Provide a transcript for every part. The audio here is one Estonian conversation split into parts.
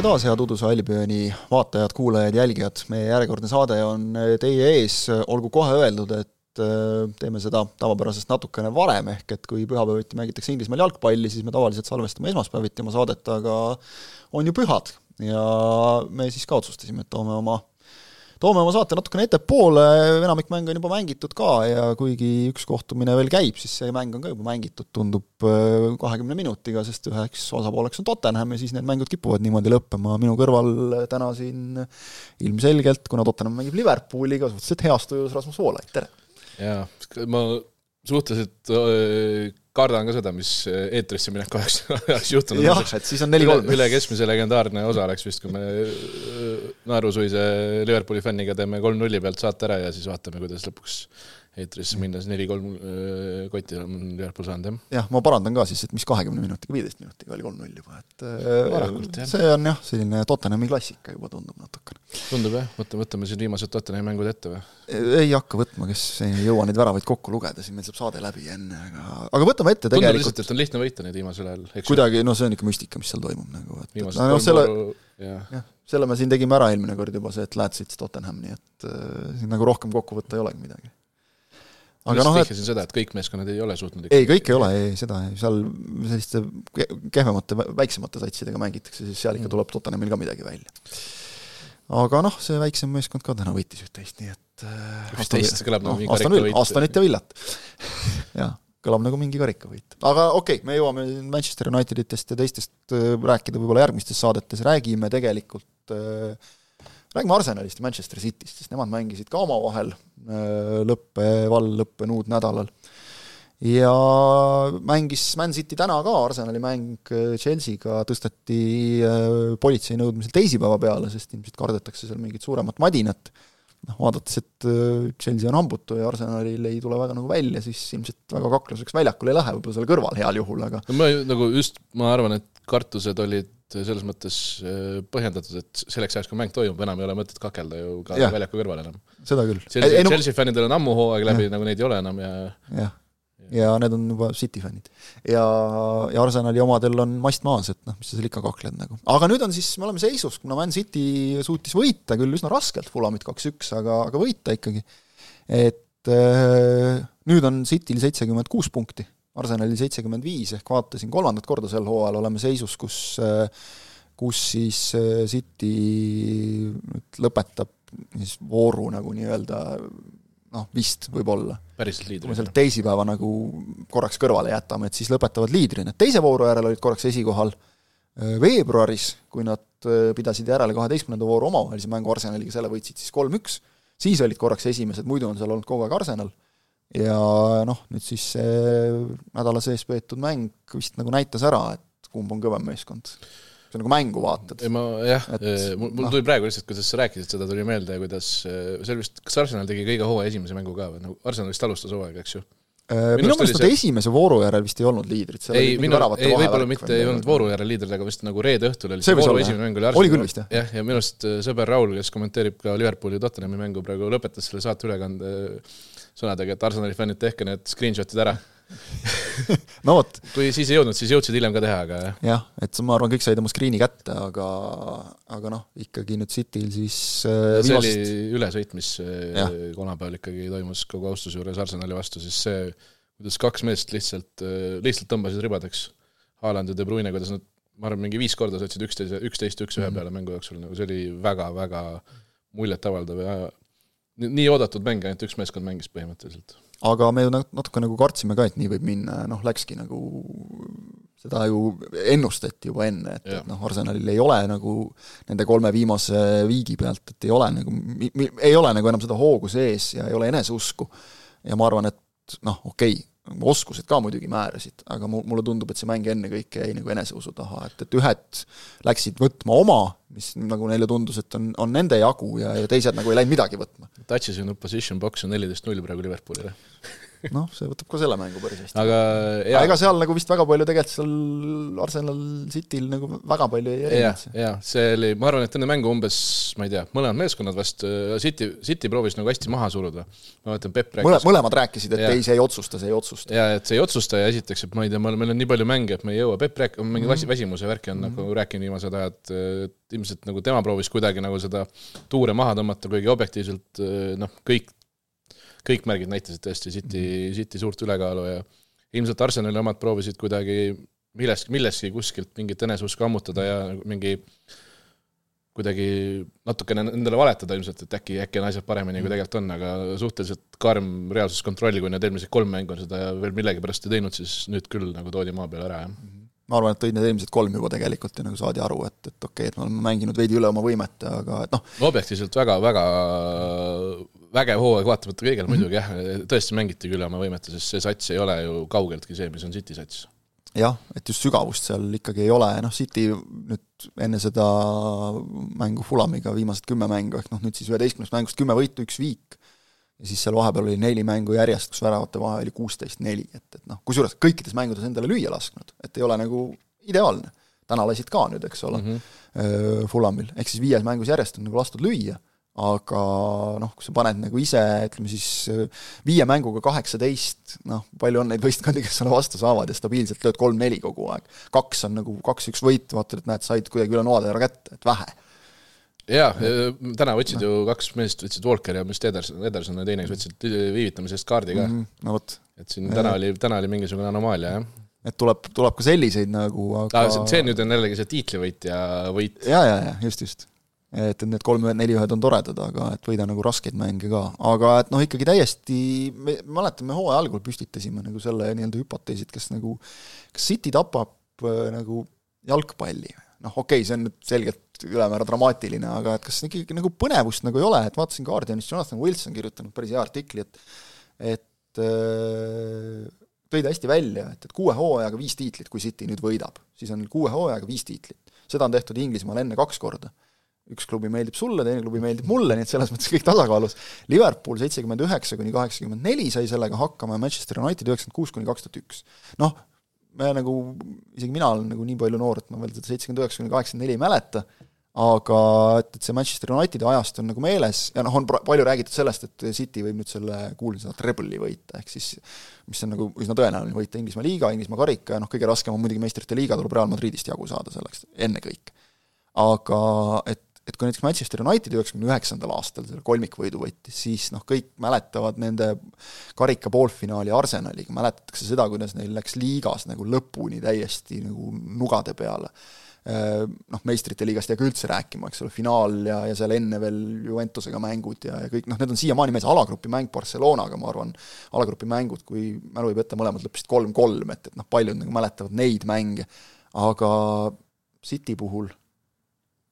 tere taas, head Uduse Albioni vaatajad, kuulajad, jälgijad, meie järjekordne saade on teie ees, olgu kohe öeldud, et äh, teeme seda tavapärasest natukene varem, ehk et kui pühapäeviti mängitakse Inglismaal jalgpalli, siis me tavaliselt salvestame esmaspäeviti oma saadet, aga on ju pühad. Ja me siis ka otsustasime, et toome oma toome oma saate natukene ettepoole, enamik mänge on juba mängitud ka ja kuigi üks kohtumine veel käib, siis see mäng on ka juba mängitud, tundub äh, kahekümne minutiga, sest üheks osapooleks on Tottenham ja siis need mängud kipuvad niimoodi lõppema, minu kõrval täna siin ilmselgelt, kuna Tottenham mängib Liverpooliga, suhteliselt heas tujus Rasmus Voolaid, tere! jaa, ma suhteliselt äh, kardan ka seda, mis eetrisse mineku ajaks, ajaks juhtunud jah, et siis on neli-kolm. üle keskmise legendaarne osa oleks vist, kui me äh, naerusuise Liverpooli fänniga teeme kolm-nulli pealt saate ära ja siis vaatame, kuidas lõpuks eetrisse minnes neli-kolm äh, kotti on Liverpool saanud, jah. jah, ma parandan ka siis, et mis kahekümne minutiga, viieteist minutiga oli kolm-null juba, et äh, Varakult, jah. see on jah, selline Tottenhami klassika juba tundub natukene. tundub jah, võtame, võtame siin viimased Tottenhami mängud ette või? ei hakka võtma, kes ei jõua neid väravaid kokku lugeda, siis meil saab saade läbi enne, aga, aga võtame ette tundub tegelikult tundub lihtsalt, et on lihtne võita neid viimasel ajal, eks kuidagi, no see on ikka müstika, mis seal toimub nagu, et viimased no, selle, jah ja,, selle me siin tegime ära eelmine kord juba, see, et Läts sõitis Tottenham, nii et äh, siin nagu rohkem kokku võtta ei olegi midagi aga noh, vihjasin seda, et kõik meeskonnad ei ole suutnud ei, kõik ei ole, ei, seda, seal selliste kehvemate, väiksemate satsidega mängitakse, siis seal ikka mm. tuleb Tottenhamil ka midagi välja. aga noh, see väiksem meeskond ka täna võitis üht-teist, nii et äh, üht-teist kõlab nagu mingi karikavõit. Astonit ja Villat jah, kõlab nagu mingi karikavõit. aga okei okay,, me jõuame Manchester Uniteditest ja teistest äh, rääkida võib-olla järgmistes saadetes, räägime tegelikult äh, räägime Arsenalist ja Manchester Cityst, sest nemad mängisid ka omavahel äh, lõppeval, lõppenud nädalal. ja mängis Man City täna ka, Arsenali mäng äh, Chelsea'ga tõsteti äh, politsei nõudmisel teisipäeva peale, sest ilmselt kardetakse seal mingit suuremat madinat, noh, vaadates, et Chelsea on hambutu ja Arsenalil ei tule väga nagu välja, siis ilmselt väga kakluseks väljakul ei lähe, võib-olla seal kõrval heal juhul, aga no ma nagu just, ma arvan, et kartused olid selles mõttes äh, põhjendatud, et selleks ajaks, kui mäng toimub, enam ei ole mõtet kakelda ju ka ja. väljaku kõrval enam. seda küll. Chelsea, no... Chelsea fännidel on ammu hooaeg läbi, nagu neid ei ole enam ja jah, ja need on juba City fännid. ja, ja Arsenali omadel on mast maas, et noh, mis sa seal ikka kakled nagu. aga nüüd on siis, me oleme seisus, kuna Man City suutis võita küll üsna raskelt Fulamit kaks-üks, aga, aga võita ikkagi, et äh, nüüd on Cityl seitsekümmend kuus punkti Arsenali seitsekümmend viis ehk vaatasin kolmandat korda sel hooajal oleme seisus, kus kus siis äh, City nüüd lõpetab siis vooru nagu nii-öelda noh, vist võib-olla. päriselt liidri. kui me selle teisipäeva nagu korraks kõrvale jätame, et siis lõpetavad liidrina, teise vooru järel olid korraks esikohal äh, veebruaris, kui nad äh, pidasid järele kaheteistkümnenda vooru omavahelise mängu Arsenaliga, selle võitsid siis kolm-üks, siis olid korraks esimesed, muidu on seal olnud kogu aeg Arsenal ja noh, nüüd siis see nädala sees peetud mäng vist nagu näitas ära, et kumb on kõvem meeskond. See on nagu mängu vaatad. ei ma jah, mul, mul no. tuli praegu lihtsalt, kuidas sa rääkisid seda, tuli meelde, kuidas, see oli vist, kas Arsenal tegi kõige hooaja esimese mängu ka või, nagu Arsenal vist alustas hooaega, eks ju? Äh, minu meelest nad see... esimese vooru järel vist ei olnud liidrid, seal ei, minu, ei võib-olla mitte ei olnud vooru järel liidrid, aga vist nagu reede õhtul oli see, vooru olla, esimene mäng oli Arsenal. oli küll vist, jah. jah, ja minu arust sõber Raul, kes kommenteerib ka Liverpooli ja Tottenhami mängu praegu, lõpetas selle saate ülekande sõnadega, et Arsenali fännid, tehke need screenshot'id ära no vot. kui siis ei jõudnud, siis jõudsid hiljem ka teha, aga jah. jah, et ma arvan, kõik said oma screen'i kätte, aga aga noh, ikkagi nüüd Cityl siis äh, see viimast... oli ülesõit, mis äh, kolmapäeval ikkagi toimus kogu austuse juures Arsenali vastu, siis see, kuidas kaks meest lihtsalt, äh, lihtsalt tõmbasid ribadeks, Haaland ja De Bruyne, kuidas nad ma arvan, mingi viis korda sõitsid üksteise, üksteist üks ühe mhm. peale mängu jooksul, nagu see oli väga-väga muljetavaldav ja nii oodatud mäng, ainult üks meeskond mängis põhimõtteliselt. Aga me ju natuke nagu kartsime ka, et nii võib minna ja noh, läkski nagu, seda ju ennustati juba enne, et, et noh, Arsenalil ei ole nagu nende kolme viimase viigi pealt, et ei ole nagu, ei ole nagu enam seda hoogu sees ja ei ole eneseusku. ja ma arvan, et noh, okei okay,, oskused ka muidugi määrasid, aga mu, mulle tundub, et see mäng ennekõike jäi nagu eneseusu taha, et, et ühed läksid võtma oma, mis nagu neile tundus, et on, on nende jagu ja, ja teised nagu ei läinud midagi võtma. Touches in opposition box on neliteist null praegu Liverpoolile noh, see võtab ka selle mängu päris hästi. aga jaa. ega seal nagu vist väga palju tegelikult seal Arsenal Cityl nagu väga palju ei erinenud. jaa, jaa, see oli, ma arvan, et enne mängu umbes, ma ei tea, mõlemad meeskonnad vast, äh, City, City proovis nagu hästi maha suruda. ma mäletan, Peep rääkis Mõle, mõlemad rääkisid, et ja. ei, see ei otsusta, see ei otsusta. jaa, et see ei otsusta ja esiteks, et ma ei tea, meil on nii palju mänge, et me ei jõua, Peep rääk-, mingi mm -hmm. väsimuse värki on mm -hmm. nagu rääkinud viimased ajad, et ilmselt nagu tema proovis kuidagi nagu seda tuure maha tõmmata, kuigi objektiivselt noh, kõik kõik märgid näitasid tõesti City, mhm. City suurt ülekaalu ja ilmselt Arsenali omad proovisid kuidagi millestki, millestki kuskilt mingit eneseusku ammutada ja mingi kuidagi natukene endale valetada ilmselt, et äkki, äkki on asjad paremini, kui mhm. tegelikult on, aga suhteliselt karm reaalsuskontroll, kui nad eelmised kolm mängu on seda veel millegipärast ei teinud, siis nüüd küll nagu toodi maa peale ära, jah mhm. ma arvan, et tõid need eelmised kolm juba tegelikult ja nagu saadi aru, et, et okei okay,, et me oleme mänginud veidi üle oma võimete, aga et noh. objektiivselt väga, väga vägev hooaeg, vaatamata kõigele -hmm. muidugi jah, tõesti mängitigi üle oma võimete, sest see sats ei ole ju kaugeltki see, mis on City sats. jah, et just sügavust seal ikkagi ei ole, noh City nüüd enne seda mängu Fulamiga viimased kümme mängu, ehk noh, nüüd siis üheteistkümnest mängust kümme võitu, üks viik, ja siis seal vahepeal oli neli mängu järjest, kus väravate vahe oli kuusteist neli, et, et noh, kusjuures kõikides mängudes endale lüüa lasknud, et ei ole nagu ideaalne. täna lasid ka nüüd, eks ole mm, -hmm. Fulamil, ehk siis viies mängus järjest on nagu lastud lüüa aga noh, kui sa paned nagu ise, ütleme siis viie mänguga kaheksateist, noh, palju on neid võistkondi, kes sulle vastu saavad ja stabiilselt lööd kolm-neli kogu aeg. kaks on nagu kaks-üks võit, vaatad, et näed, said kuidagi üle noatera kätte, et vähe. jaa, täna võtsid ju kaks meest, võtsid Walker ja vist Ederson, Ederson ja teine, kes võtsid viivitamise eest kaardi ka mm. -hmm, no vot. et siin täna oli, täna oli mingisugune anomaalia, jah et tuleb, tuleb ka selliseid nagu, aga see nüüd on jällegi see tiitlivõitja võit. ja, ja, ja just, just et, et need kolm-neli-ühed on toredad, aga et võida nagu raskeid mänge ka, aga et noh, ikkagi täiesti, me mäletame, hooaja algul püstitasime nagu selle nii-öelda hüpoteesi, et kas nagu, kas City tapab äh, nagu jalgpalli, noh okei okay,, see on nüüd selgelt ülemäära dramaatiline, aga et kas ikkagi nagu põnevust nagu ei ole, et vaatasin Guardianist, Jonathan Wilson kirjutanud päris hea artikli, et et äh, tõi ta hästi välja, et, et kuue hooajaga viis tiitlit, kui City nüüd võidab, siis on kuue hooajaga viis tiitlit. seda on tehtud Inglismaal enne kaks korda üks klubi meeldib sulle, teine klubi meeldib mulle, nii et selles mõttes kõik tasakaalus. Liverpool seitsekümmend üheksa kuni kaheksakümmend neli sai sellega hakkama ja Manchester United üheksakümmend kuus kuni kaks tuhat üks. noh, me nagu, isegi mina olen nagu nii palju noor, et ma veel seda seitsekümmend üheksa kuni kaheksakümmend neli ei mäleta, aga et, et see Manchester Unitedi ajast on nagu meeles ja noh, on palju räägitud sellest, et City võib nüüd selle kuulsa treble'i võita, ehk siis mis on nagu üsna tõenäoline võita Inglismaa liiga, Inglismaa karika ja noh, kõige raskem on muidugi meistrite liiga, tuleb Real Madridist jagu saada selleks, ennekõike. aga et et kui näiteks Manchester United üheksakümne üheksandal aastal selle kolmikvõidu võttis, siis noh, kõik mäletavad nende karika poolfinaali Arsenaliga, mäletatakse seda, kuidas neil läks liigas nagu lõpuni täiesti nagu nugade peale. Äh, noh, meistrite liigast ei hakka üldse rääkima, eks ole, finaal ja, ja seal enne veel Juventusega mängud ja, ja kõik noh, need on siiamaani mees, alagrupi mäng Barcelonaga, ma arvan, alagrupi mängud, kui mälu ei peta, mõlemad lõppesid kolm-kolm, et, et noh, paljud nagu mäletavad neid mänge, aga City puhul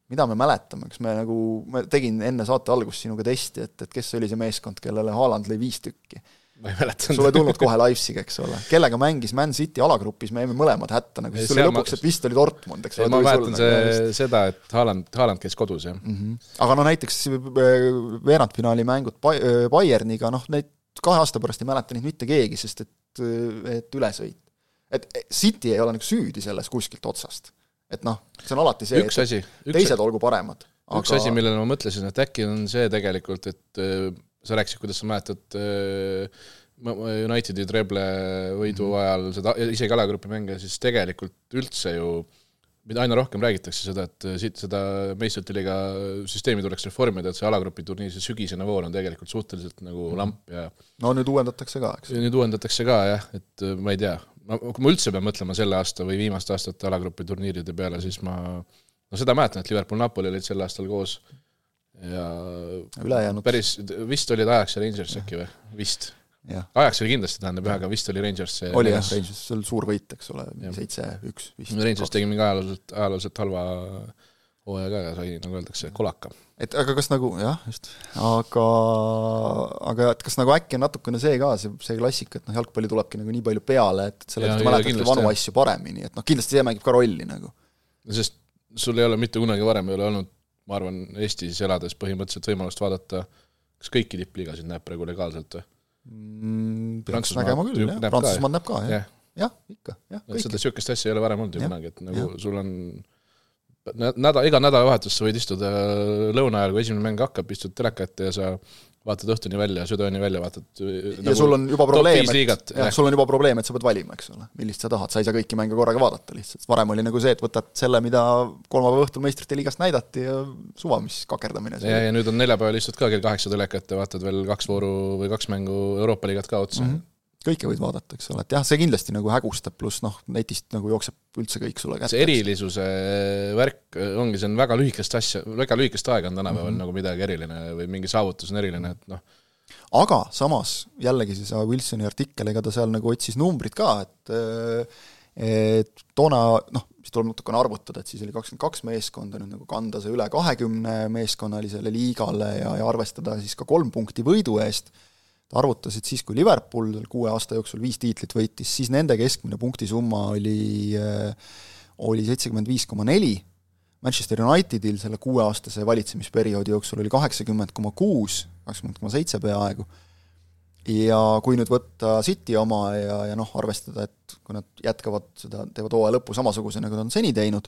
mida me mäletame, kas me nagu, ma tegin enne saate algust sinuga testi, et, et kes oli see meeskond, kellele Haaland lõi viis tükki? ma ei mäleta. sul ei tulnud kohe Leipzig, eks ole. kellega mängis Man City alagrupis, me jäime mõlemad hätta, nagu siis tuli lõpuks et vist oli Dortmund, eks ole. ma mäletan see, nagu seda, et Haaland, Haaland käis kodus, jah mm. -hmm. aga no näiteks äh, veerandfinaali mängud äh, Bayerniga, noh, neid kahe aasta pärast ei mäleta neid mitte keegi, sest et, äh, et ülesõit. et City ei ole nagu süüdi selles kuskilt otsast et noh, see on alati see, et asi, teised asi, olgu paremad. üks aga... asi, millele ma mõtlesin, et äkki on see tegelikult, et äh, sa rääkisid, kuidas sa mäletad äh, Unitedi treble võidu -hmm. ajal seda, isegi alagrupi mänge, siis tegelikult üldse ju mida aina rohkem räägitakse seda, et siit seda meistrite liiga süsteemi tuleks reformida, et see alagrupi turniir, see sügisene voor on tegelikult suhteliselt nagu mhm. lamp ja no nüüd uuendatakse ka, eks? nüüd uuendatakse ka jah, et äh, ma ei tea, ma, kui ma üldse pean mõtlema selle aasta või viimaste aastate alagrupi turniiride peale, siis ma no seda mäletan, et Liverpool-Napoli olid sel aastal koos ja ülejäänud päris, vist olid Ajax ja Rangers äkki või, vist. Ajax oli kindlasti, tähendab jah, aga vist oli Rangers see oli jah, Rangers, see oli suur võit, eks ole, seitse-üks vist. Rangers tegi mingi ajalooliselt, ajalooliselt halva hooaja ka sai, nagu öeldakse, kolaka et aga kas nagu jah, just, aga, aga et kas nagu äkki on natukene see ka, see, see klassika, et noh, jalgpalli tulebki nagu nii palju peale, et, et sellepärast mäletadki vanu asju paremini, et noh, kindlasti see mängib ka rolli nagu. sest sul ei ole mitte kunagi varem ei ole olnud, ma arvan, Eestis elades põhimõtteliselt võimalust vaadata kas kõiki tippliigasid näeb praegu legaalselt või? mm,? küll, jah, Prantsusmaad näeb ka, jah. jah, ikka, jah. seda niisugust asja ei ole varem olnud ju kunagi, et nagu ja. sul on nädal, iga nädalavahetus sa võid istuda lõuna ajal, kui esimene mäng hakkab, istud teleka ette ja sa vaatad õhtuni välja, südaööni välja, vaatad ja nagu sul on juba probleem, et jah, sul on juba probleem, et sa pead valima, eks ole, millist sa tahad, sa ei saa kõiki mänge korraga vaadata lihtsalt, varem oli nagu see, et võtad selle, mida kolmapäeva õhtul meistrite liigast näidati ja suva, mis kakerdamine ja, ja nüüd on neljapäeval istud ka kell kaheksa teleka ette, vaatad veel kaks vooru või kaks mängu Euroopa liigat ka otsa. Mm. -hmm kõike võid vaadata, eks ole, et jah, see kindlasti nagu hägustab, pluss noh, netist nagu jookseb üldse kõik sulle kätte. see erilisuse värk ongi, see on väga lühikest asja, väga lühikest aega on tänapäeval mm -hmm. nagu midagi eriline või mingi saavutus on eriline, et noh, aga samas jällegi see Wilsoni artikkel, ega ta seal nagu otsis numbrid ka, et et toona noh, siis tuleb natukene arvutada, et siis oli kakskümmend kaks meeskonda, nüüd nagu kanda see üle kahekümne meeskonnalisele liigale ja, ja arvestada siis ka kolm punkti võidu eest arvutas, et siis, kui Liverpool kuue aasta jooksul viis tiitlit võitis, siis nende keskmine punktisumma oli, äh, oli seitsekümmend viis koma neli, Manchester Unitedil selle kuueaastase valitsemisperioodi jooksul oli kaheksakümmend koma kuus, kakskümmend koma seitse peaaegu, ja kui nüüd võtta City oma ja, ja noh, arvestada, et kui nad jätkavad seda, teevad hooaja lõppu samasuguse, nagu nad on seni teinud,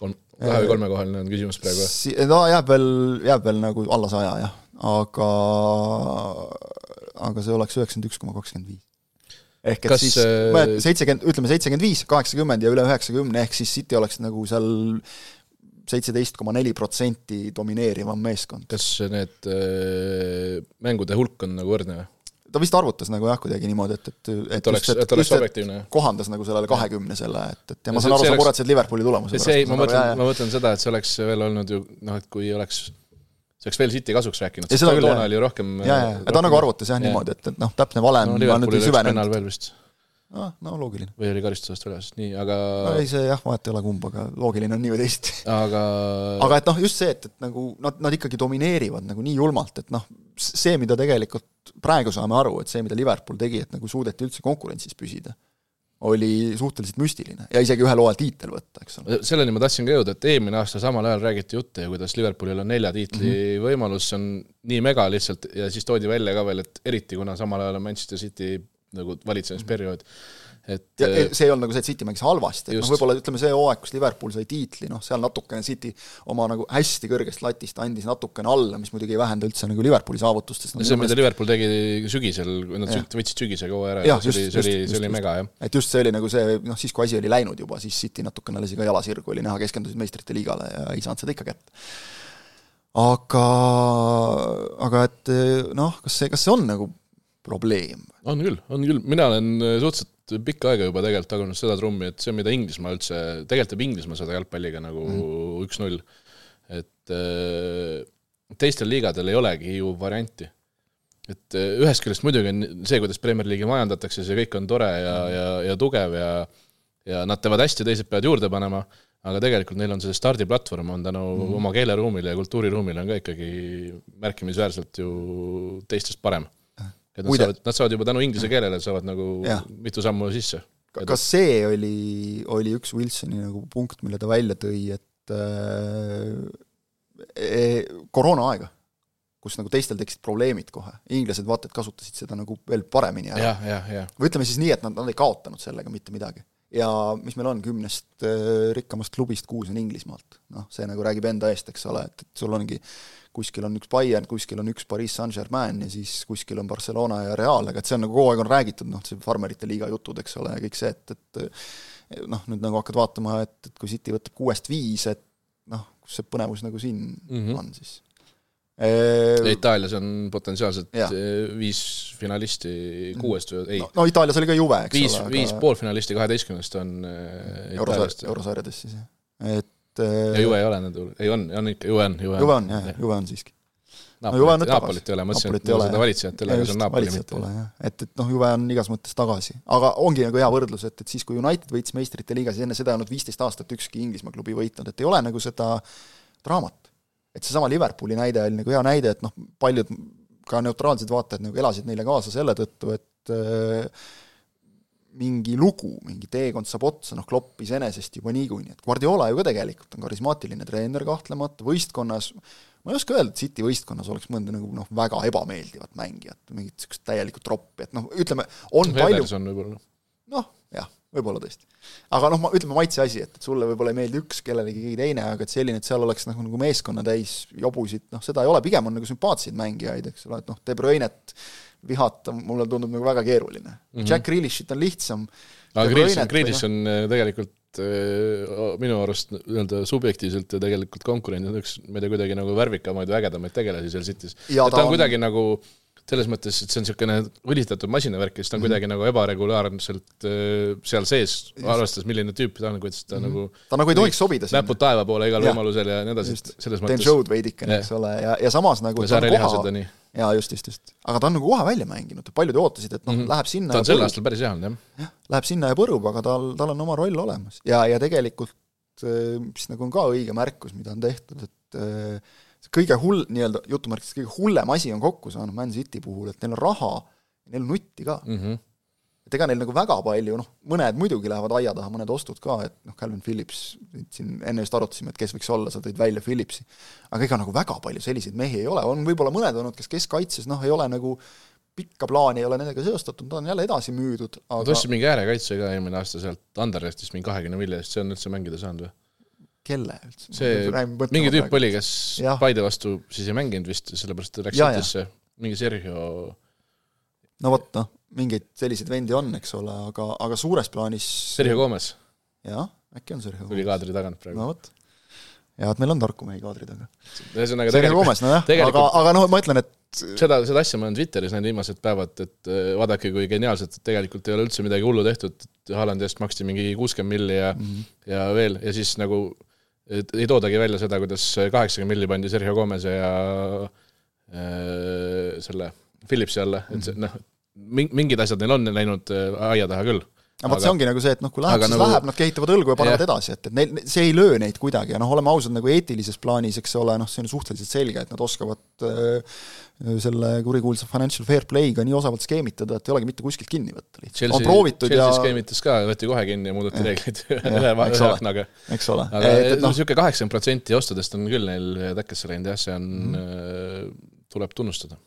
kolm, kahe või kolmekohaline on küsimus praegu? no jääb veel, jääb veel nagu alla saja, jah. aga aga see oleks üheksakümmend üks koma kakskümmend viis. ehk et kas, siis äh, seitsekümmend, ütleme seitsekümmend viis, kaheksakümmend ja üle üheksakümne, ehk siis City oleks nagu seal seitseteist koma neli protsenti domineerivam meeskond. kas need äh, mängude hulk on nagu võrdne või? ta vist arvutas nagu jah, kuidagi niimoodi, et, et et, et oleks, et oleks objektiivne. kohandas nagu sellele kahekümnesele, et, et ja ma saan aru, sa muretsed Liverpooli tulemuse pärast. see, ma mõtlen, ma mõtlen seda, et see oleks veel olnud ju noh, et kui oleks see oleks veel City kasuks rääkinud, sest toona küll, oli rohkem jaa, jaa, ta nagu arvutas jah niimoodi, et, et noh, täpne valem no, ma nüüd ei süvenenud. veel vist. Ah, no loogiline. või oli karistusest väljas, nii, aga no ei, see jah, vahet ei ole kumb, aga loogiline on nii või teisiti. aga aga et noh, just see, et, et nagu nad, nad ikkagi domineerivad nagu nii julmalt, et noh, see, mida tegelikult praegu saame aru, et see, mida Liverpool tegi, et nagu suudeti üldse konkurentsis püsida oli suhteliselt müstiline ja isegi ühel hooajal tiitel võtta, eks ole. selleni ma tahtsin ka jõuda, et eelmine aasta samal ajal räägiti jutte ju, kuidas Liverpoolil on nelja tiitli mm -hmm. võimalus, see on nii mega lihtsalt ja siis toodi välja ka veel, et eriti kuna samal ajal on Manchester City nagu valitsemisperiood mm, -hmm et ja äh, see ei olnud nagu see, et City mängis halvasti, et noh, võib-olla ütleme, see hooaeg, kus Liverpool sai tiitli, noh, seal natukene City oma nagu hästi kõrgest latist andis natukene alla, mis muidugi ei vähenda üldse nagu Liverpooli saavutustest no,. see, mida Liverpool tegi sügisel, nad ja. võtsid sügisega hooaja ära, see oli, see oli, see oli mega, jah. et just see oli nagu see, noh, siis kui asi oli läinud juba, siis City natukene lasi ka jala sirgu, oli näha, keskendusid meistrite liigale ja ei saanud seda ikka kätte. aga, aga et noh, kas see, kas see on nagu probleem? on küll, on küll, mina olen suhteliselt pikka aega juba tegelikult tagunud seda trummi, et see, mida Inglismaa üldse, tegelikult teeb Inglismaa seda jalgpalliga nagu mhm. üks-null mm., et äh, teistel liigadel ei olegi ju varianti. et äh, ühest küljest muidugi on see, kuidas Premier League'i majandatakse, see kõik on tore ja, ja, ja tugev ja ja nad teevad hästi, teised peavad juurde panema, aga tegelikult neil on see stardiplatvorm on tänu mm. oma keeleruumile ja kultuuriruumile on ka ikkagi märkimisväärselt ju teistest parem et nad Muide. saavad, nad saavad juba tänu inglise keelele, saavad nagu ja. mitu sammu sisse. kas see oli, oli üks Wilsoni nagu punkt, mille ta välja tõi, et äh, e, koroonaaega, kus nagu teistel tekkisid probleemid kohe, inglased vaata et kasutasid seda nagu veel paremini ära. või ütleme siis nii, et nad, nad ei kaotanud sellega mitte midagi. ja mis meil on, kümnest äh, rikkamast klubist kuus on Inglismaalt. noh, see nagu räägib enda eest, eks ole, et, et sul ongi äh, kuskil on üks Bayern, kuskil on üks Pariis Saint-Germain ja siis kuskil on Barcelona ja Real, aga et see on nagu kogu aeg on räägitud, noh, see farmerite liiga jutud, eks ole, ja kõik see, et, et noh, nüüd nagu hakkad vaatama, et, et kui City võtab kuuest viis, et noh, kus see põnevus nagu siin mm -hmm. on siis ja Itaalias on potentsiaalselt ja. viis finalisti kuuest või ei no, no Itaalias oli ka Juve, eks viis, ole. viis, aga... poolfinalisti kaheteistkümnest on Eurosarjades, eurosarjades siis, jah. et et ja Juve ei ole nende hulgas, ei on, on ikka, Juve on, Juve on. Juve on jah, Juve on siiski. no nüüd tagasi. Napolit ei ole, mõtlesin, et mul seda valitsejat ei ole, aga see on Napoli mitte. et, et noh, Juve on igas mõttes tagasi. aga ongi nagu hea võrdlus, et, et siis, kui United võitis meistrite liiga, siis enne seda ei olnud viisteist aastat ükski Inglismaa klubi võitnud, et ei ole nagu seda draamat. et seesama Liverpooli näide oli nagu hea näide, et noh, paljud ka neutraalsed vaatajad nagu elasid neile kaasa selle tõttu, et mingi lugu, mingi teekond saab otsa, noh Klopp iseenesest juba niikuinii, et Guardiola ju ka tegelikult on karismaatiline treener kahtlemata, võistkonnas ma ei oska öelda, et City võistkonnas oleks mõnda nagu noh, väga ebameeldivat mängijat, mingit niisugust täielikku troppi, et noh, ütleme, on Webers palju võib-olla. noh, jah, võib-olla tõesti. aga noh, ma, ütleme maitse asi, et, et sulle võib-olla ei meeldi üks, kellelegi keegi teine, aga et selline, et seal oleks nagu, nagu meeskonna täis jobusid, noh seda ei ole, pigem on nagu sümpaatseid mängijaid, eks ole, et noh, De Bruynet vihata mulle tundub nagu väga keeruline mm. -hmm. Jack Grealishit on lihtsam. aga Grealish on, Grealish on äh, tegelikult äh, minu arust nii-öelda subjektiivselt ja tegelikult konkurendid üks, ma ei tea, kuidagi nagu värvikamaid või ägedamaid tegelasi seal City's. ta, on kuidagi nagu selles mõttes, et see on niisugune õlitatud masinavärk ja siis ta on mm -hmm. kuidagi nagu ebaregulaarselt äh, seal sees, arvestades, milline tüüp ta on, kuidas ta mm -hmm. nagu ta nagu ei tohiks sobida sinna. näpud taeva poole igal võimalusel ja nii edasi, selles mõttes. teen show'd veidikene, eks ole, ja, ja samas nagu ja saarelihased on nii jaa, just, just, just. aga ta on nagu kohe välja mänginud, paljud ootasid, et noh mm, -hmm. läheb sinna ta on sel aastal päris hea olnud, jah. jah, läheb sinna ja põrub, aga tal, tal on oma roll olemas. ja, ja tegelikult äh, mis nagu on ka õige märkus, mida on tehtud, et äh, kõige hull, nii-öelda jutumärkides kõige hullem asi on kokku saanud Man City puhul, et neil on raha neil on nutti ka mm. -hmm et ega neil nagu väga palju, noh, mõned muidugi lähevad aia taha, mõned ostud ka, et noh, Calvin Phillips, siin enne just arutasime, et kes võiks olla, sa tõid välja Phillipsi, aga ega nagu väga palju selliseid mehi ei ole, on võib-olla mõned olnud, kes keskkaitses noh, ei ole nagu pikka plaani ei ole nendega seostatud, ta on jälle edasi müüdud, aga ta ostis mingi äärekaitse ka eelmine aasta sealt Anderlechtist mingi kahekümne miljonit, see on üldse mängida saanud või? Kelle üldse? see, mingi tüüp oli, kes ja. Paide vastu siis ei mänginud vist, sellepärast ta läks Citysse, mingi Sergio no vot, noh, mingeid selliseid vendi on, eks ole, aga, aga suures plaanis Sergio Gomez. jah, äkki on Sergio Gomez. tuli kaadri tagant praegu. no vot. ja et meil on tarku mehi kaadri taga. ühesõnaga Sergio Gomez, nojah, aga, aga noh, ma ütlen, et seda, seda asja ma olen Twitteris näinud viimased päevad, et äh, vaadake, kui geniaalselt, et tegelikult ei ole üldse midagi hullu tehtud, et Haalandi eest maksti mingi kuuskümmend milli ja mm, -hmm. ja veel, ja siis nagu et ei toodagi välja seda, kuidas kaheksakümmend milli pandi Sergio Gomez'e ja äh, selle Philipsi alla, et see noh, mingid asjad neil on läinud äh, aia taha küll aga vot see ongi nagu see, et noh, kui läheb, siis nagu... läheb, nad kehitavad õlgu ja panevad edasi, et, et neil, see ei löö neid kuidagi ja noh, oleme ausad, nagu eetilises plaanis, eks ole, noh, see on suhteliselt selge, et nad oskavad äh, selle kurikuulsa financial fair play'ga nii osavalt skeemitada, et ei olegi mitte kuskilt kinni võtta lihtsalt. on proovitud Chelsea ja skeemitas ka, võeti kohe kinni ja muudeti reegleid ühe aknaga. eks ole. aga et, noh, niisugune kaheksakümmend protsenti ostudest on küll neil täkkesse läinud jah, see on mm, -hmm. tuleb tunnustada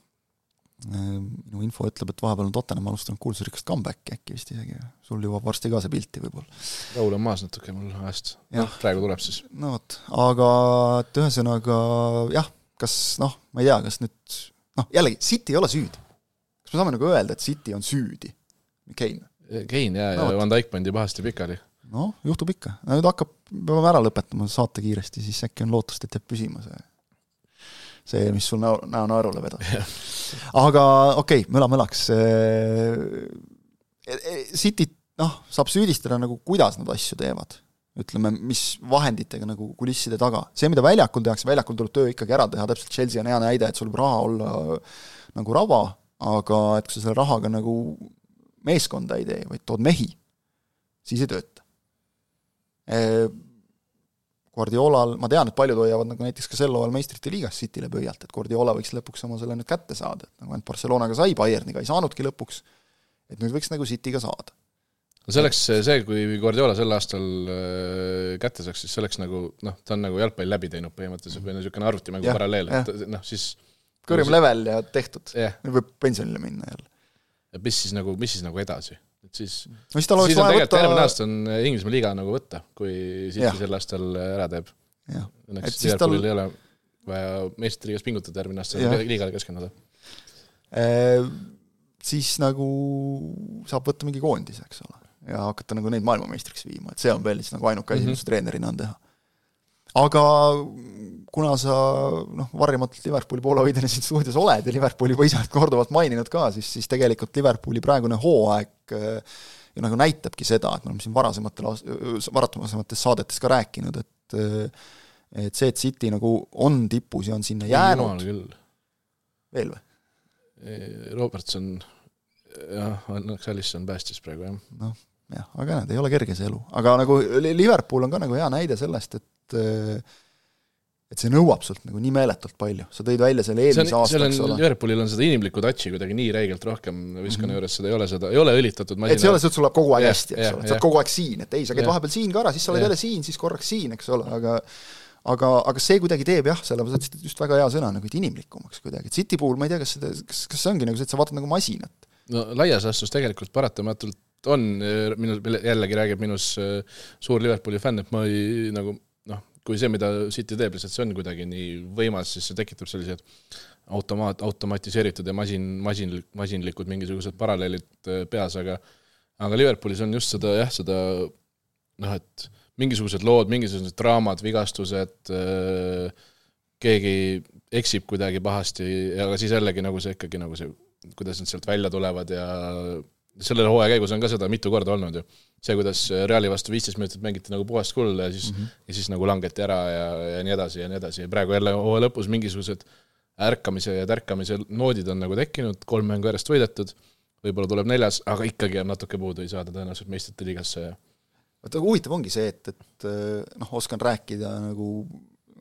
minu info ütleb, et vahepeal on Tottenham alustanud kuulsusrikast comeback'i äkki vist isegi, sul jõuab varsti ka see pilti võib-olla. Raul on maas natuke mul ajast, noh praegu tuleb siis. no vot, aga et ühesõnaga jah, kas noh, ma ei tea, kas nüüd noh, jällegi, City ei ole süüdi. kas me saame nagu öelda, et City on süüdi? Kein? Kein jaa, ja Van Dijk pandi pahasti pikali. noh, juhtub ikka, nüüd hakkab, peame ära lõpetama saate kiiresti, siis äkki on lootust, et jääb püsima see see, mis sul näo, näo naerule vedas. aga okei okay,, möla-mölaks, e, e, Cityt noh, saab süüdistada nagu, kuidas nad asju teevad. ütleme, mis vahenditega nagu kulisside taga. see, mida väljakul tehakse, väljakul tuleb töö ikkagi ära teha, täpselt Chelsea on hea näide, et sul võib raha olla nagu rava, aga et kui sa selle rahaga nagu meeskonda ei tee, vaid tood mehi, siis ei tööta e, Guardiolal, ma tean, et paljud hoiavad nagu näiteks ka sel hooajal meistrite liigas Cityle pöialt, et Guardiola võiks lõpuks oma selle nüüd kätte saada, et nagu ainult Barcelonaga sai, Bayerniga ei saanudki lõpuks, et nüüd võiks nagu Cityga saada. no see oleks see, kui Guardiola sel aastal äh, kätte saaks, siis see oleks nagu noh, ta on nagu jalgpalli läbi teinud põhimõtteliselt või niisugune arvutimängu paralleel, et noh, siis kõrgem nagu level ja tehtud yeah., nüüd võib pensionile minna jälle. ja mis siis nagu, mis siis nagu edasi? Siis no siis tal oleks vaja võtta järgmine aasta on Inglismaa liiga nagu võtta, kui City sel aastal ära teeb. õnneks Liverpoolil tal... ei ole vaja meistrite liigas pingutada järgmine aasta, liigale keskenduda e,. Siis nagu saab võtta mingi koondise, eks ole, ja hakata nagu neid maailmameistriks viima, et see on veel siis nagu ainuke asi mm, -hmm. mis treenerina on teha aga kuna sa noh, varjamatult Liverpooli poolehoidjana siin stuudios oled ja Liverpooli juba ise oled korduvalt maininud ka, siis, siis tegelikult Liverpooli praegune hooaeg äh, ju nagu näitabki seda, et me oleme siin varasematel, varasemates saadetes ka rääkinud, et äh, et see, et City nagu on tipus ja on sinna jäänud veel või? Robertson, jah, õnneks Alisson päästis praegu, jah. noh, jah, aga näed, ei ole kerge see elu, aga nagu Liverpool on ka nagu hea näide sellest, et et see nõuab sult nagu nii meeletult palju, sa tõid välja selle eelmise aasta, eks ole. Liverpoolil on seda inimlikku touch'i kuidagi nii räigelt rohkem võistkonna mm -hmm. juures, seda ei ole seda, ei ole õlitatud masina. et see ei ole see, et sul läheb kogu aeg hästi, eks ole, sa oled kogu aeg siin, et ei, sa käid vahepeal siin ka ära, siis sa oled jälle siin, siis korraks siin, eks ole, aga aga, aga see kuidagi teeb jah, selle, sa ütlesid just väga hea sõna, nagu et inimlikumaks kuidagi, et City puhul ma ei tea, kas seda, kas, kas see ongi nagu see, et sa vaatad nagu masinat? no laias laastus tegelikult paratamatult on, minu, jällegi räägib minus äh, suur Liverpooli fänn, et ma ei nagu kui see, mida City teeb, lihtsalt see on kuidagi nii võimas, siis see tekitab sellised automaat, automatiseeritud ja masin, masin, masinlikud mingisugused paralleelid äh, peas, aga aga Liverpoolis on just seda jah, seda noh, et mingisugused lood, mingisugused draamad, vigastused, äh, keegi eksib kuidagi pahasti, aga siis jällegi nagu see ikkagi nagu see, kuidas nad sealt välja tulevad ja selle hooaja käigus on ka seda mitu korda olnud ju. see, kuidas Reali vastu viisteist minutit mängiti nagu puhast kulda ja siis mm, -hmm. ja siis nagu langeti ära ja, ja nii edasi ja nii edasi ja praegu jälle hooaja lõpus mingisugused ärkamise ja tärkamise noodid on nagu tekkinud, kolm mängu järjest võidetud, võib-olla tuleb neljas, aga ikkagi on natuke puudu, ei saada tõenäoliselt meistrite liigasse ja vaata, huvitav ongi see, et, et noh, oskan rääkida nagu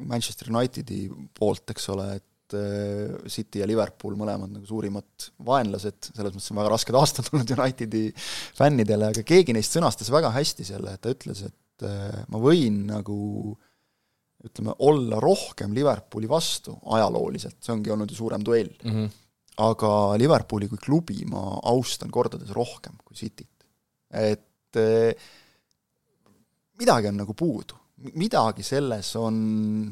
Manchester Unitedi poolt, eks ole, et et äh, City ja Liverpool mõlemad nagu suurimad vaenlased, selles mõttes on väga rasked aastad olnud Unitedi fännidele, aga keegi neist sõnastas väga hästi selle, et ta ütles, et äh, ma võin nagu ütleme, olla rohkem Liverpooli vastu ajalooliselt, see ongi olnud ju suurem duell mm. -hmm. aga Liverpooli kui klubi ma austan kordades rohkem kui Cityt. et äh, midagi on nagu puudu, midagi selles on,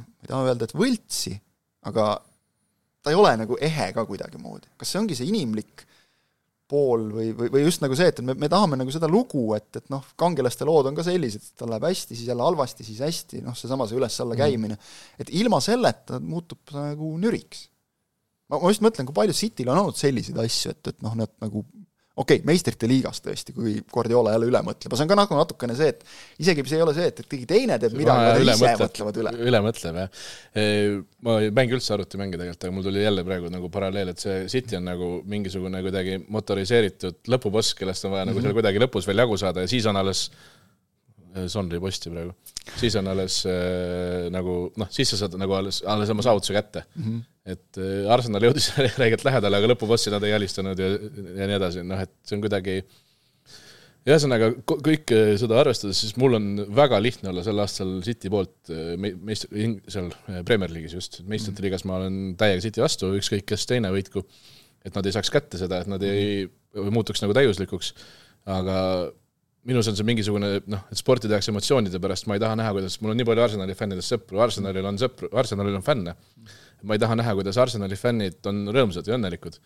ma ei taha öelda, et võltsi, aga ta ei ole nagu ehe ka kuidagimoodi. kas see ongi see inimlik pool või, või, või just nagu see, et me, me tahame nagu seda lugu, et, et noh, kangelaste lood on ka sellised, et tal läheb hästi, siis jälle halvasti, siis hästi, noh, seesama see üles-alla mhm. käimine mm., et ilma selleta muutub ta nagu nüriks. ma, ma just mõtlen, kui palju Cityl on olnud selliseid asju, et, et noh, nad nagu okei okay,, meistrite liigas tõesti, kui Guardiola jälle üle mõtleb, aga see on ka nagu natukene see, et isegi see ei ole see, et, et keegi teine teeb midagi, vaid ise mõtleb, mõtlevad üle. üle mõtleb, jah. ma ei mängi üldse arvutimänge tegelikult, aga mul tuli jälle praegu nagu paralleel, et see City on nagu mingisugune kuidagi motoriseeritud lõpuboss, kellest on vaja mm -hmm. nagu seal mhm. kuidagi lõpus veel jagu saada ja siis on alles Sonri posti praegu. siis on alles äh, nagu noh, siis sa saad nagu alles, alles oma saavutuse kätte. Mm. -hmm et äh, Arsenal jõudis räigelt lähedale, aga lõpubossi nad ei alistanud ja, ja nii edasi, noh et see on kuidagi ühesõnaga, kõike äh, seda arvestades, siis mul on väga lihtne olla sel aastal City poolt äh, meist-, seal Premier League'is just, meistrite liigas ma olen täiega City vastu, ükskõik kes teine võitku, et nad ei saaks kätte seda, et nad ei muutuks nagu täiuslikuks, aga minus on see mingisugune noh, et sporti tehakse emotsioonide pärast, ma ei taha näha, kuidas, mul on nii palju Arsenali fännidest sõpru, Arsenalil on sõpru, Arsenalil on fänne ma ei taha näha, kuidas Arsenali fännid on rõõmsad ja õnnelikud.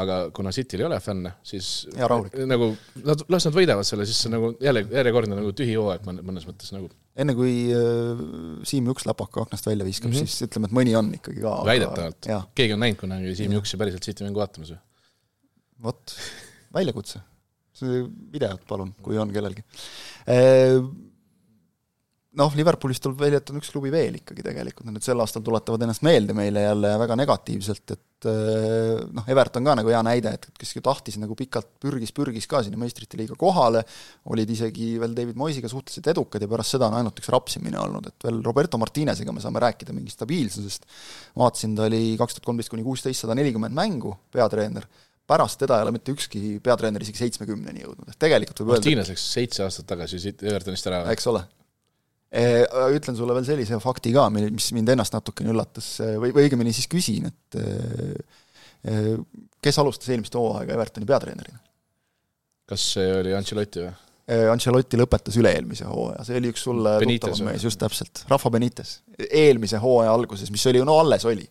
aga kuna Cityl ei ole fänne, siis ja, nagu nad, las nad võidavad selle, siis see nagu jälle järjekordne nagu tühi hooaeg mõnes mõttes nagu. enne kui äh, Siim Juks läpaka aknast välja viskab mm, -hmm. siis ütleme, et mõni on ikkagi ka. väidetavalt, keegi on näinud kunagi Siim Juksi päriselt City mängu vaatamas või? vot, väljakutse. Videot palun, kui on kellelgi. Noh, Liverpoolist tuleb välja, et on üks klubi veel ikkagi tegelikult, nad sel aastal tuletavad ennast meelde meile jälle väga negatiivselt, et noh, Everton ka nagu hea näide, et kes ju tahtis nagu pikalt pürgis, pürgis ka sinna meistrite liiga kohale, olid isegi veel David Moisiga suhteliselt edukad ja pärast seda on ainult üks rapsimine olnud, et veel Roberto Martinezega me saame rääkida mingist stabiilsusest, vaatasin, ta oli kaks tuhat kolmteist kuni kuusteist sada nelikümmend mängu, peatreener, pärast teda ei ole mitte ükski peatreener isegi seitsmekümneni jõudnud, et tegelikult võib öelda Martines läks seitse aastat tagasi siit Evertonist ära. eks ole Eh, ütlen sulle veel sellise fakti ka, mis mind ennast natukene üllatas või, või õigemini siis küsin, et eh, kes alustas eelmist hooaega Evertoni peatreenerina? kas see oli Ancelotti või? Ancelotti lõpetas üle-eelmise hooaja, see oli üks sulle tuttavam mees, just täpselt, Rahva Benites. eelmise hooaja alguses, mis oli no alles oli.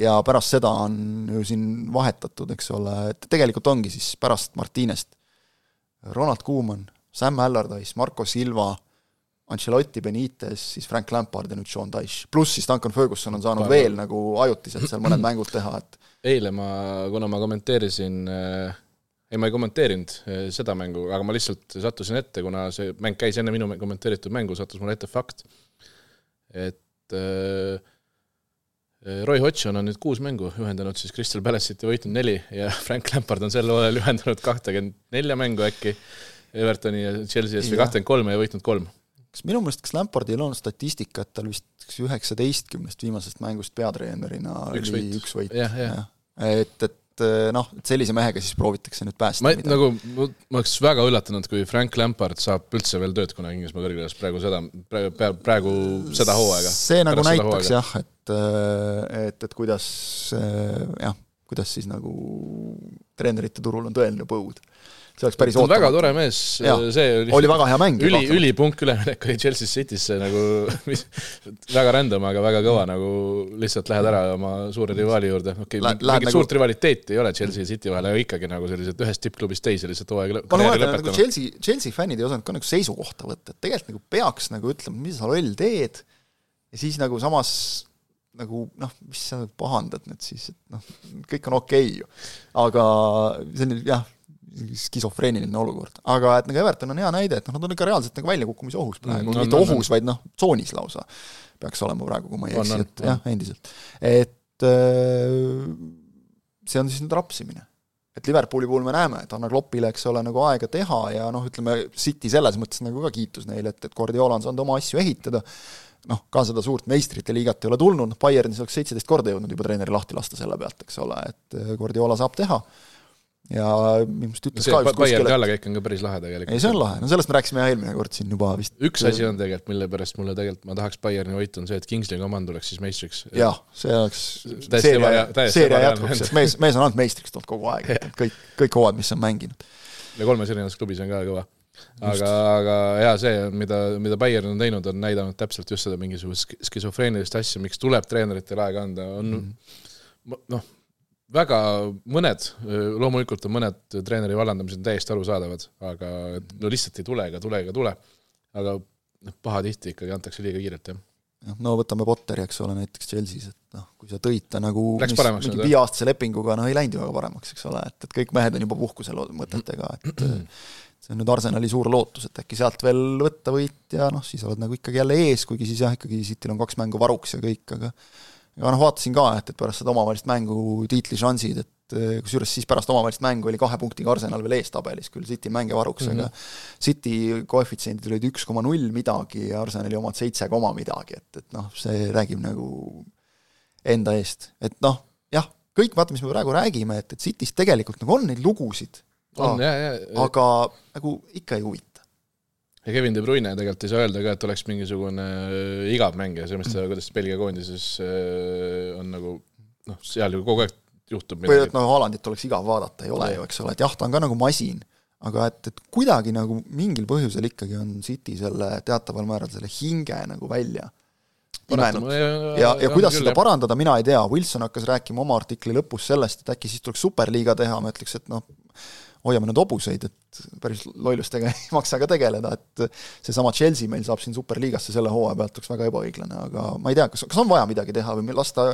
Ja pärast seda on ju siin vahetatud, eks ole, et tegelikult ongi siis pärast Martinest Ronald Koeman, Sam Allardyce, Marco Silva Ancelotti, Benitez, siis Frank Lampard ja nüüd Sean Dyche. pluss siis Duncan Ferguson on saanud Parla. veel nagu ajutiselt seal mõned mängud teha, et eile ma, kuna ma kommenteerisin äh, ei, ma ei kommenteerinud äh, seda mängu, aga ma lihtsalt sattusin ette, kuna see mäng käis enne minu kommenteeritud mängu, sattus mulle ette fakt, et äh, Roy Hodgson on nüüd kuus mängu ühendanud siis Crystal Palace'it ja võitnud neli ja Frank Lampard on sel hooajal ühendanud kahtekümmend nelja mängu äkki Evertoni ja Chelsea eest või kahtekümmend kolme ja võitnud kolm kas minu meelest, kas Lampardil on statistika, et tal vist üheksateistkümnest viimasest mängust peatreenerina üks oli võit. üks võit. et, et noh, et sellise mehega siis proovitakse nüüd päästa ma nagu, ma oleks väga üllatunud, kui Frank Lampard saab üldse veel tööd kunagi Inglismaa kõrgliigas praegu seda, praegu, praegu seda hooaega. see nagu näitaks jah, et, et, et kuidas jah, kuidas siis nagu treenerite turul on tõeline põud see oleks päris ootamatu. väga tore mees, see oli oli väga hea mäng. üli, ülipunk üleminek oli Chelsea Citysse nagu mis, väga random, aga väga kõva, nagu lihtsalt lähed ära oma suure rivaali juurde, okei okay,, mingit nagu... suurt rivaliteeti ei ole Chelsea ja City vahel, aga ikkagi nagu sellised ühest tippklubist teise lihtsalt hooaeg ma karjääri lõpetama. nagu Chelsea, Chelsea fännid ei osanud ka nagu seisukohta võtta, et tegelikult nagu peaks nagu ütlema, mis sa loll teed, ja siis nagu samas nagu noh, mis sa pahandad nüüd siis, et noh, kõik on okei okay ju. aga see on jah skisofreeniline olukord. aga et nagu Everton on hea näide, et noh, nad on ikka reaalselt nagu väljakukkumise ohus praegu mm,, mitte no, ohus no,, vaid noh, tsoonis lausa peaks olema praegu, kui ma ei eksi, et jah, endiselt. et äh, see on siis nüüd rapsimine. et Liverpooli puhul me näeme, et anna Kloppile, eks ole, nagu aega teha ja noh, ütleme City selles mõttes nagu ka kiitus neile, et, et Guardiola on saanud oma asju ehitada, noh, ka seda suurt meistrite liigat ei ole tulnud, Bayernis oleks seitseteist korda jõudnud juba treeneri lahti lasta selle pealt, eks ole, et Guardiola saab teha ja minu meelest ütles see, ka just kuskil Bayerni allakäik on ka päris lahe tegelikult. ei, see on lahe, no sellest me rääkisime eelmine kord siin juba vist. üks asi on tegelikult, mille pärast mulle tegelikult, ma tahaks Bayerni võitu, on see, et Kingsley Coman tuleks siis meistriks. jah, see oleks seeria, seeria jätkuks, sest mees, mees on ainult meistriks tulnud kogu aeg, et kõik, kõik hooajad, mis on mänginud. ja kolmes erinevas klubis on ka kõva. Aga, aga jaa, see, mida, mida Bayern on teinud, on näidanud täpselt just seda mingisugust skisofreenilist asja, miks tuleb treeneritele aega anda, on mm -hmm. noh, väga mõned, loomulikult on mõned treeneri vallandamised täiesti arusaadavad, aga no lihtsalt ei tule ega tule ega tule. aga noh, pahatihti ikkagi antakse liiga kiirelt, jah. jah, no võtame Potteri, eks ole, näiteks Chelsea's, et noh, kui sa tõid ta nagu Läks mis, mingi viieaastase lepinguga, no ei läinud ju väga paremaks, eks ole, et, et kõik mehed on juba puhkusel mõtetega, et see on nüüd Arsenali suur lootus, et äkki sealt veel võtta võit ja noh, siis oled nagu ikkagi jälle ees, kuigi siis jah, ikkagi Cityl on kaks mängu varuks ja kõik, aga aga noh, vaatasin ka, et, et pärast seda omavahelist mängu tiitlišansid, et eh, kusjuures siis pärast omavahelist mängu oli kahe punktiga Arsenal veel eestabelis, küll City mänge varuks mm, -hmm. aga City koefitsiendid olid üks koma null midagi ja Arsenali omad seitse koma midagi, et, et noh, see räägib nagu enda eest, et noh, jah, kõik vaata, mis me praegu räägime, et, et Cityst tegelikult nagu on neid lugusid, aga nagu ikka ei huvita ja Kevin De Bruyne tegelikult ei saa öelda ka, et oleks mingisugune äh, igav mängija, selles mõttes, kuidas Belgia koondises äh, on nagu noh, seal ju kogu aeg juhtub midagi. või et noh, Haalandit oleks igav vaadata, ei ole ju, eks ole, et jah, ta on ka nagu masin, aga et, et kuidagi nagu mingil põhjusel ikkagi on City selle teataval määral selle hinge nagu välja imenud. ja, ja, ja kuidas küll, seda jah. parandada, mina ei tea, Wilson hakkas rääkima oma artikli lõpus sellest, et äkki siis tuleks superliiga teha, ma ütleks, et noh, hoiame nüüd hobuseid, et päris lollustega ei maksa ka tegeleda, et seesama Chelsea meil saab siin superliigasse selle hooaja pealt, oleks väga ebaõiglane, aga ma ei tea, kas, kas on vaja midagi teha või lasta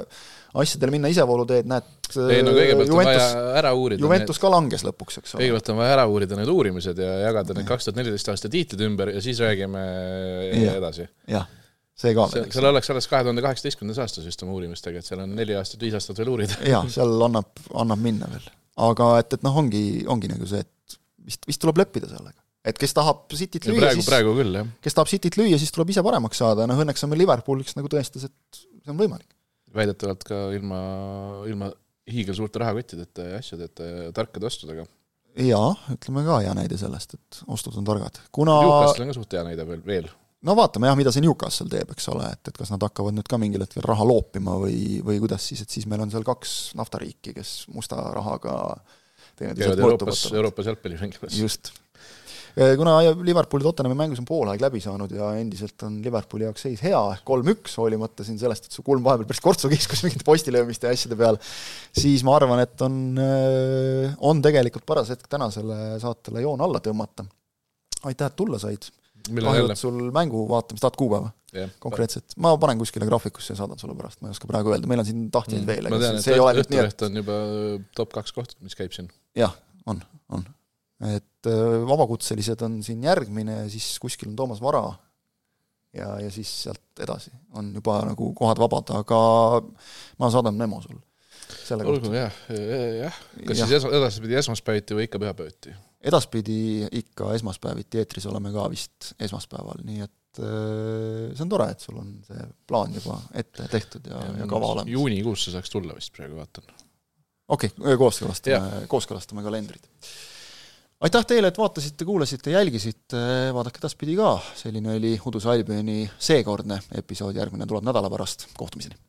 asjadel minna isevooluteed, näed ei no kõigepealt Juventus, on vaja ära uurida Juventus need, ka langes lõpuks, eks ole. kõigepealt on vaja ära uurida need uurimised ja jagada need kaks tuhat neliteist aasta tiitlid ümber ja siis räägime ja, edasi. jah, see ka veel. seal oleks alles kahe tuhande kaheksateistkümnendas aastas vist oma uurimistega, et seal on neli aastat, viis aastat veel uurida. jaa, seal annab, annab minna veel aga et, et noh, ongi, ongi nagu see, et vist, vist tuleb leppida sellega. et kes tahab Cityt lüüa, siis praegu küll, jah. kes tahab Cityt lüüa, siis tuleb ise paremaks saada ja noh, õnneks on meil Liverpool, kes nagu tõestas, et see on võimalik. väidetavalt ka ilma, ilma hiigelsuurte rahakottideta ja asjadeta ja tarkade ostudega. jaa, ütleme ka hea näide sellest, et ostud on targad, kuna Newcastle on ka suht hea näide veel, veel no vaatame jah, mida see Newcastle teeb, eks ole, et, et kas nad hakkavad nüüd ka mingil hetkel raha loopima või, või kuidas siis, et siis meil on seal kaks naftariiki, kes musta rahaga käivad Euroopas, Euroopas jalgpalli mängimas. just. kuna Liverpooli Tottenhami mängus on poolaeg läbi saanud ja endiselt on Liverpooli jaoks seis hea, kolm-üks, hoolimata siin sellest, et su kulm vahepeal päris kortsu kiskus mingite postilöömiste ja asjade peal, siis ma arvan, et on, on tegelikult paras hetk tänasele saatele joon alla tõmmata. aitäh, et tulla said kahju, et sul mängu vaatamist, tahad kuupäeva yeah.? konkreetselt, ma panen kuskile graafikusse ja saadan sulle pärast, ma ei oska praegu öelda, meil on siin tahtjaid mm. veel. ma tean, et Õhtuleht on juba top kaks koht, mis käib siin. jah, on, on. et äh, vabakutselised on siin järgmine ja siis kuskil on Toomas Vara ja, ja siis sealt edasi on juba nagu kohad vabad, aga ma saadan memo sulle. olgu, jah, jah, kas ja. siis edaspidi esmaspäeviti või ikka pühapäeviti? Edaspidi ikka esmaspäeviti eetris oleme ka vist esmaspäeval, nii et see on tore, et sul on see plaan juba ette tehtud ja, ja, ja kava olemas. juunikuus see saaks tulla vist, praegu vaatan. okei okay,, kooskõlastame, kooskõlastame kalendrid. aitäh teile, et vaatasite, kuulasite, jälgisite, vaadake edaspidi ka, selline oli Uduse Albioni seekordne episood, järgmine tuleb nädala pärast, kohtumiseni!